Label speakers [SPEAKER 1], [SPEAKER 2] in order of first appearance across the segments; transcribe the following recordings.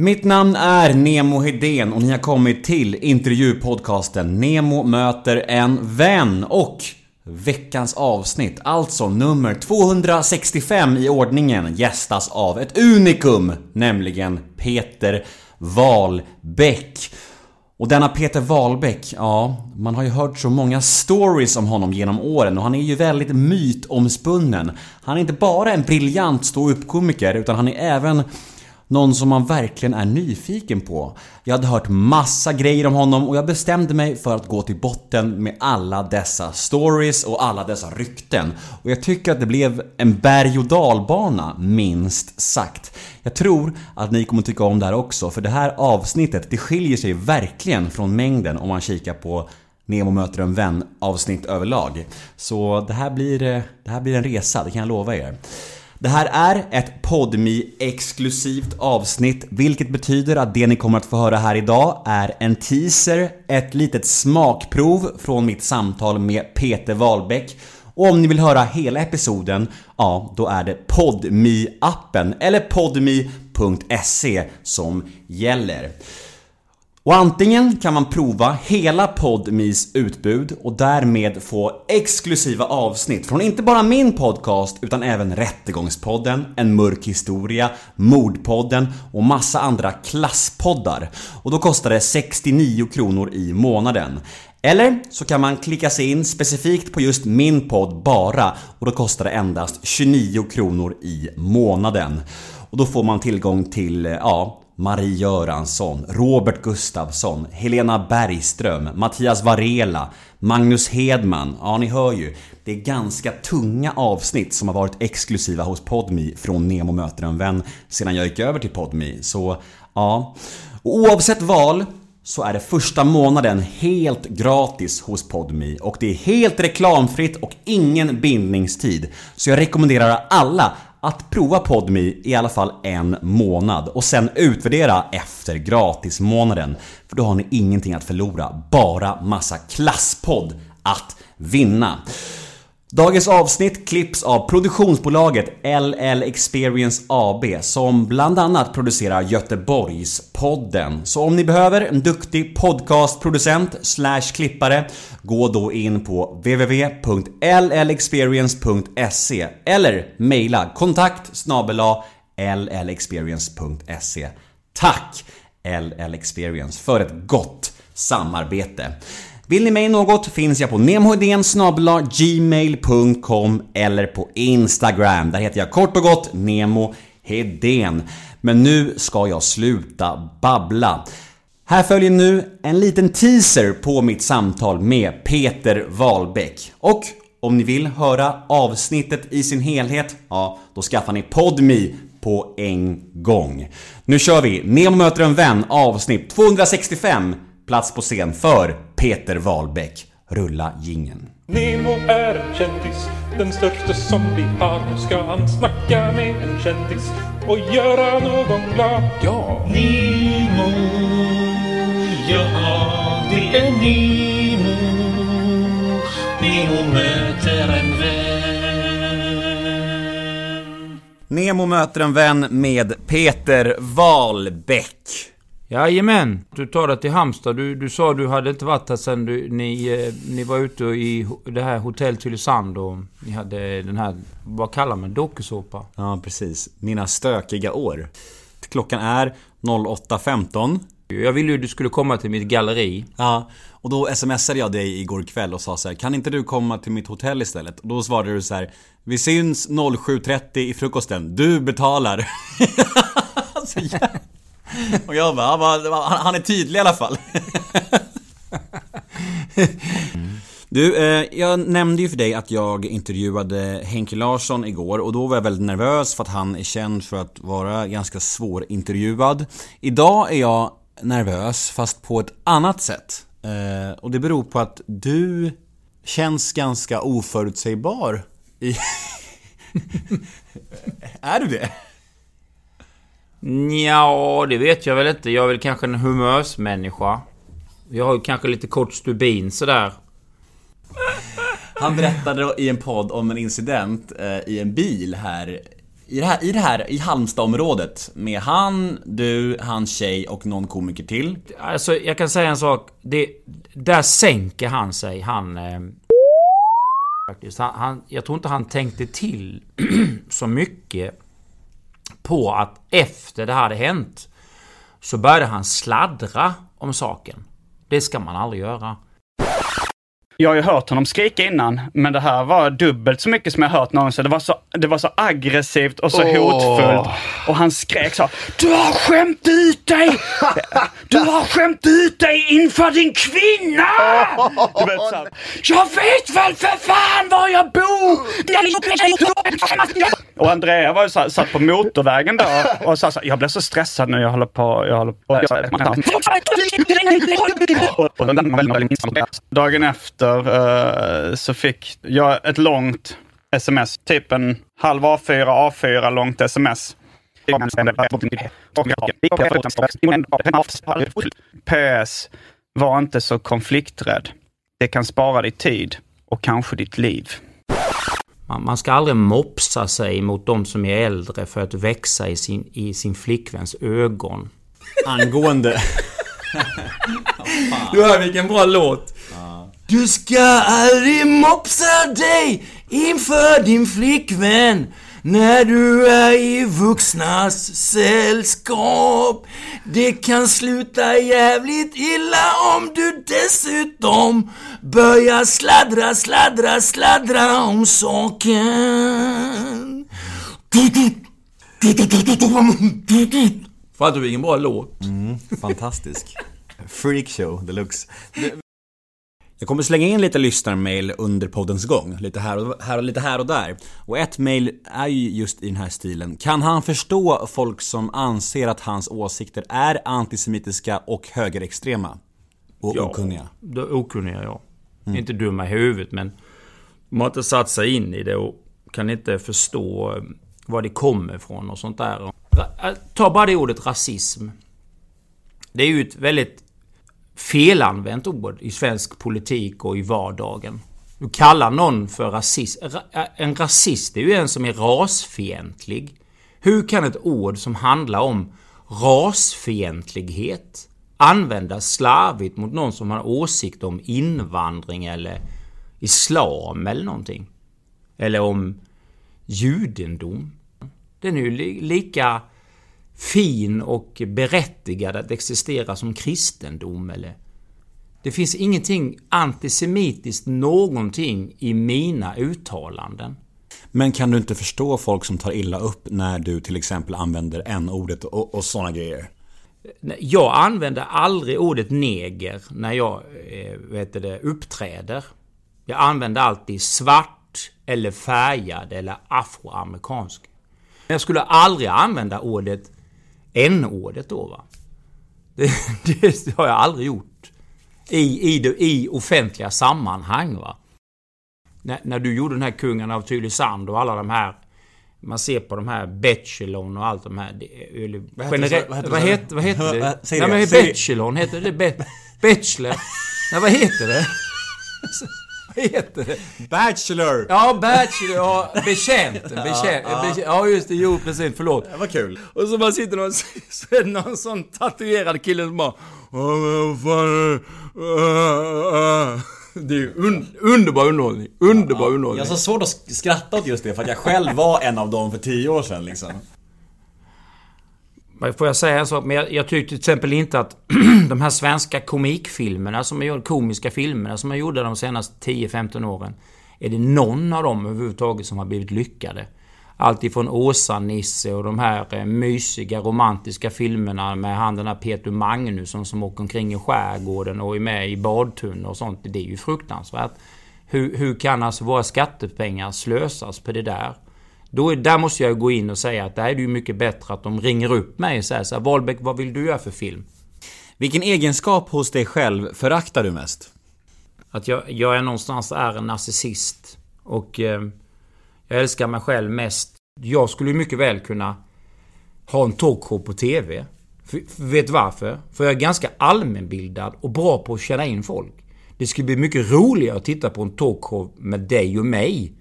[SPEAKER 1] Mitt namn är Nemo Hedén och ni har kommit till intervjupodcasten Nemo möter en vän och veckans avsnitt, alltså nummer 265 i ordningen, gästas av ett unikum, nämligen Peter Wahlbeck. Och denna Peter Wahlbeck, ja, man har ju hört så många stories om honom genom åren och han är ju väldigt mytomspunnen. Han är inte bara en briljant ståuppkomiker utan han är även någon som man verkligen är nyfiken på. Jag hade hört massa grejer om honom och jag bestämde mig för att gå till botten med alla dessa stories och alla dessa rykten. Och jag tycker att det blev en berg och dalbana, minst sagt. Jag tror att ni kommer tycka om det här också, för det här avsnittet, det skiljer sig verkligen från mängden om man kikar på Nemo möter en vän avsnitt överlag. Så det här blir, eh, det här blir en resa, det kan jag lova er. Det här är ett podmi exklusivt avsnitt, vilket betyder att det ni kommer att få höra här idag är en teaser, ett litet smakprov från mitt samtal med Peter Wahlbeck och om ni vill höra hela episoden, ja, då är det podmi appen eller podmi.se som gäller. Och antingen kan man prova hela Podmis utbud och därmed få exklusiva avsnitt från inte bara min podcast utan även Rättegångspodden, En mörk historia, Mordpodden och massa andra klasspoddar. Och då kostar det 69 kronor i månaden. Eller så kan man klicka sig in specifikt på just min podd bara och då kostar det endast 29 kronor i månaden. Och då får man tillgång till, ja, Marie Göransson, Robert Gustafsson, Helena Bergström, Mattias Varela, Magnus Hedman. Ja, ni hör ju. Det är ganska tunga avsnitt som har varit exklusiva hos Podmi från Nemo möter en vän sedan jag gick över till Podmi. Så, ja. Och oavsett val så är det första månaden helt gratis hos Podmi och det är helt reklamfritt och ingen bindningstid. Så jag rekommenderar alla att prova PodMe i alla fall en månad och sen utvärdera efter gratismånaden. För då har ni ingenting att förlora, bara massa klasspodd att vinna. Dagens avsnitt klipps av produktionsbolaget LL Experience AB som bland annat producerar Göteborgspodden. Så om ni behöver en duktig podcastproducent slash klippare gå då in på www.llexperience.se eller mejla kontakt snabela llexperience.se Tack LL Experience för ett gott samarbete. Vill ni mig något finns jag på nemhodén gmail.com eller på Instagram. Där heter jag kort och gott Nemo Hedén. Men nu ska jag sluta babbla. Här följer nu en liten teaser på mitt samtal med Peter Wahlbeck. Och om ni vill höra avsnittet i sin helhet, ja, då skaffar ni Podmi på en gång. Nu kör vi! Nemo möter en vän avsnitt 265 Plats på scen för Peter Wahlbeck. Rulla gingen.
[SPEAKER 2] Nemo är en kändis, den största som vi har. Nu ska han snacka med en kändis och göra någon glad. Ja!
[SPEAKER 3] Nemo, ja det är Nemo. Nemo möter en vän.
[SPEAKER 1] Nemo möter en vän med Peter Wahlbeck.
[SPEAKER 4] Jajamän, du tar det till Halmstad. Du, du sa du hade inte varit här sen du, ni, eh, ni var ute i det här Hotell Tylösand och ni hade den här, vad kallar man dokusåpa?
[SPEAKER 1] Ja, precis. Mina stökiga år. Klockan är 08.15.
[SPEAKER 4] Jag ville ju att du skulle komma till mitt galleri.
[SPEAKER 1] Ja, och då smsade jag dig igår kväll och sa så här, Kan inte du komma till mitt hotell istället? Och då svarade du så här, Vi syns 07.30 i frukosten, du betalar. alltså. Och jag bara, han, han är tydlig i alla fall. Du, eh, jag nämnde ju för dig att jag intervjuade Henke Larsson igår och då var jag väldigt nervös för att han är känd för att vara ganska svårintervjuad. Idag är jag nervös fast på ett annat sätt. Eh, och det beror på att du känns ganska oförutsägbar i... är du det?
[SPEAKER 4] Ja, det vet jag väl inte. Jag är väl kanske en humörsmänniska. Jag har ju kanske lite kort stubin sådär.
[SPEAKER 1] Han berättade i en podd om en incident eh, i en bil här i det här, i det här, i Halmstadområdet med han, du, hans tjej och någon komiker till.
[SPEAKER 4] Alltså, jag kan säga en sak. Det, där sänker han sig, han... Eh, faktiskt. Han, han, jag tror inte han tänkte till så mycket på att efter det hade hänt så började han sladdra om saken. Det ska man aldrig göra.
[SPEAKER 5] Jag har ju hört honom skrika innan, men det här var dubbelt så mycket som jag hört någonsin. Det var så, det var så aggressivt och så hotfullt. Och han skrek så Du har skämt ut dig! Du har skämt ut dig inför din kvinna! Du vet, så här, jag vet väl för fan var jag bor! Och Andrea var ju så här, satt på motorvägen då och sa så här, jag blir så stressad när jag håller på... Jag håller på. Dagen efter eh, så fick jag ett långt sms, typ en halv A4, A4 långt sms. PS. Var inte så konflikträdd. Det kan spara dig tid och kanske ditt liv.
[SPEAKER 4] Man, ska aldrig mopsa sig mot de som är äldre för att växa i sin, i sin flickväns ögon.
[SPEAKER 1] Angående...
[SPEAKER 4] Du hör vilken bra låt! Du ska aldrig mopsa dig inför din flickvän när du är i vuxnas sällskap. Det kan sluta jävligt illa om du dessutom börjar sladdra, sladdra, sladdra om saken. Fattar du vilken bra låt?
[SPEAKER 1] Fantastisk. Freakshow deluxe. Jag kommer slänga in lite lyssnarmail under poddens gång. Lite här och, här och lite här och där. Och ett mail är ju just i den här stilen. Kan han förstå folk som anser att hans åsikter är antisemitiska och högerextrema? Och okunniga?
[SPEAKER 4] De okunniga, ja. Inte dumma i huvudet, men de har inte satt sig in i det och kan inte förstå eh, var det kommer ifrån och sånt där. Äh, Ta bara det ordet rasism. Det är ju ett väldigt felanvänt ord i svensk politik och i vardagen. Du kallar någon för rasist. En rasist är ju en som är rasfientlig. Hur kan ett ord som handlar om rasfientlighet användas slarvigt mot någon som har åsikt om invandring eller islam eller någonting? Eller om judendom? Den är ju lika fin och berättigad att existera som kristendom eller... Det finns ingenting antisemitiskt någonting i mina uttalanden.
[SPEAKER 1] Men kan du inte förstå folk som tar illa upp när du till exempel använder n-ordet och, och såna grejer?
[SPEAKER 4] Jag använder aldrig ordet neger när jag eh, vet det, uppträder. Jag använder alltid svart eller färgad eller afroamerikansk. Men jag skulle aldrig använda ordet n-ordet då va. Det, det har jag aldrig gjort. I, i, I offentliga sammanhang va. När, när du gjorde den här Kungen av Tylösand och alla de här man ser på de här Bachelorn och allt de här... Eller,
[SPEAKER 1] Vad heter Vad heter
[SPEAKER 4] vad, heter, vad heter det? Nej men. Bachelorn, heter det Bachelor? Nej vad heter det? vad heter det?
[SPEAKER 1] Bachelor!
[SPEAKER 4] Ja, Bachelor, ja, betjänten, betjänt, ja, ja just det, jo precis, förlåt.
[SPEAKER 1] Det var kul.
[SPEAKER 4] Och så bara sitter någon, så är det någon sån tatuerad kille som bara... "Ja, vad fan, äh, äh." Det är ju un, underbar underhållning. Underbar underhållning.
[SPEAKER 1] Jag har så svårt att skratta åt just det för att jag själv var en av dem för tio år sedan liksom.
[SPEAKER 4] Får jag säga en sak? Men jag, jag tyckte till exempel inte att de här svenska komikfilmerna som jag gjorde, komiska filmerna som jag gjorde de senaste 10-15 åren. Är det någon av dem överhuvudtaget som har blivit lyckade? Allt ifrån Åsa-Nisse och de här eh, mysiga romantiska filmerna med han den här Peter Magnusson som åker omkring i skärgården och är med i badtunnor och sånt. Det är ju fruktansvärt. Hur, hur kan alltså våra skattepengar slösas på det där? Då, är- där måste jag gå in och säga att där är det ju mycket bättre att de ringer upp mig och säger så här, Wahlbeck, vad vill du göra för film?
[SPEAKER 1] Vilken egenskap hos dig själv föraktar du mest?
[SPEAKER 4] Att jag, jag är någonstans är en narcissist. Och eh, jag älskar mig själv mest. Jag skulle mycket väl kunna ha en talkshow på TV. För, för, vet varför? För jag är ganska allmänbildad och bra på att känna in folk. Det skulle bli mycket roligare att titta på en talkshow med dig och mig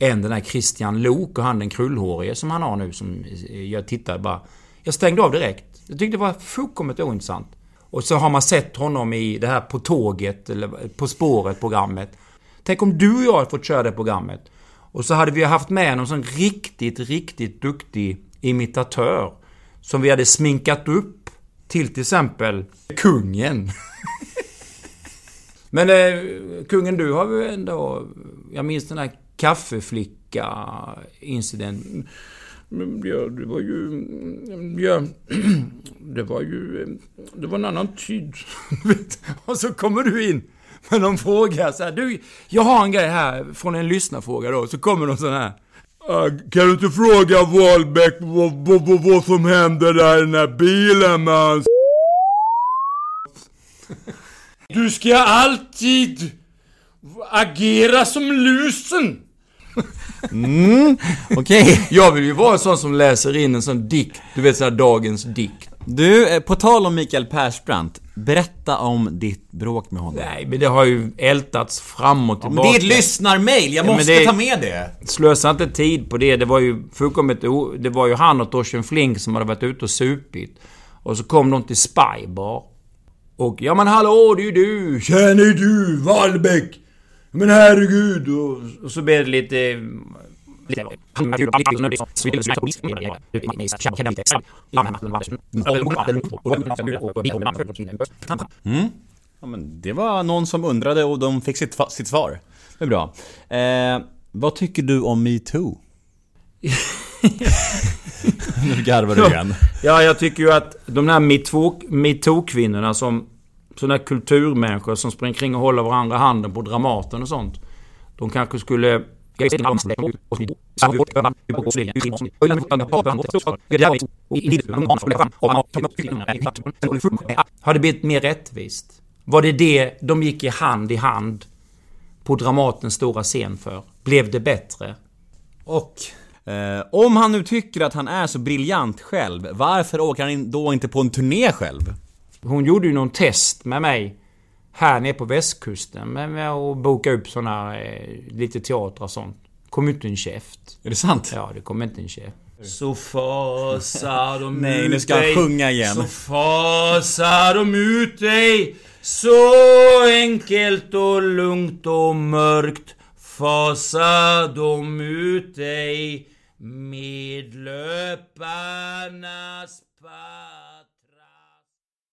[SPEAKER 4] än den här Christian Lok och han den krullhårige som han har nu som eh, jag tittade bara. Jag stängde av direkt. Jag tyckte det var fullkomligt ointressant. Och så har man sett honom i det här På tåget, eller På spåret-programmet. Tänk om du och jag hade fått köra det programmet. Och så hade vi haft med någon sån riktigt, riktigt duktig imitatör. Som vi hade sminkat upp till till exempel kungen. Men eh, kungen, du har ju ändå... Jag minns den här kaffeflicka-incidenten. Ja, det var ju... Ja, det var ju... Det var en annan tid. Och så kommer du in med någon fråga så här, Du, jag har en grej här från en lyssnarfråga då. Så kommer någon sån här. Ah, kan du inte fråga Wahlbeck vad, vad, vad, vad som hände där i den här bilen med hans... Du ska alltid agera som lusen.
[SPEAKER 1] Okej.
[SPEAKER 4] Jag vill ju vara en sån som läser in en sån dikt. Du vet såhär dagens dikt.
[SPEAKER 1] Du, eh, på tal om Mikael Persbrandt. Berätta om ditt bråk med honom.
[SPEAKER 4] Nej, men det har ju ältats fram och
[SPEAKER 1] Men
[SPEAKER 4] tillbaka.
[SPEAKER 1] det är ett lyssnarmail, jag
[SPEAKER 4] Ja, men
[SPEAKER 1] måste
[SPEAKER 4] det-
[SPEAKER 1] ta med det.
[SPEAKER 4] Slösa inte tid på det. Det var ju fullkomligt o... Det var ju han och Torsten Flink som hade varit ute och supit. Och så kom de till Spybar. Och ja men hallå, det är ju du! Känner du Wallbäck? Men herregud! Och, och så blev det lite...
[SPEAKER 1] Ja, men det var någon som undrade och de fick sitt, sitt svar. Det är bra. Eh, vad tycker du om metoo? nu garvar du igen.
[SPEAKER 4] Ja, jag tycker ju att de här metoo-kvinnorna som... Sådana här kulturmänniskor som springer kring och håller varandra i handen på Dramaten och sånt. De kanske skulle... Har det blivit mer rättvist? Var det det de gick i hand i hand på Dramatens stora scen för? Blev det bättre?
[SPEAKER 1] Och eh, om han nu tycker att han är så briljant själv, varför åker han då inte på en turné själv?
[SPEAKER 4] Hon gjorde ju någon test med mig här nere på västkusten med, att boka upp såna eh, lite teatrar och sånt. Kom inte en käft.
[SPEAKER 1] Är det sant?
[SPEAKER 4] Ja, det kom inte en käft. Så fasar de
[SPEAKER 1] Nej,
[SPEAKER 4] ut
[SPEAKER 1] nu ska han
[SPEAKER 4] dig.
[SPEAKER 1] sjunga igen.
[SPEAKER 4] Så fasar de ut dig. Så enkelt och lugnt och mörkt fasar de ut dig med löparnas pass.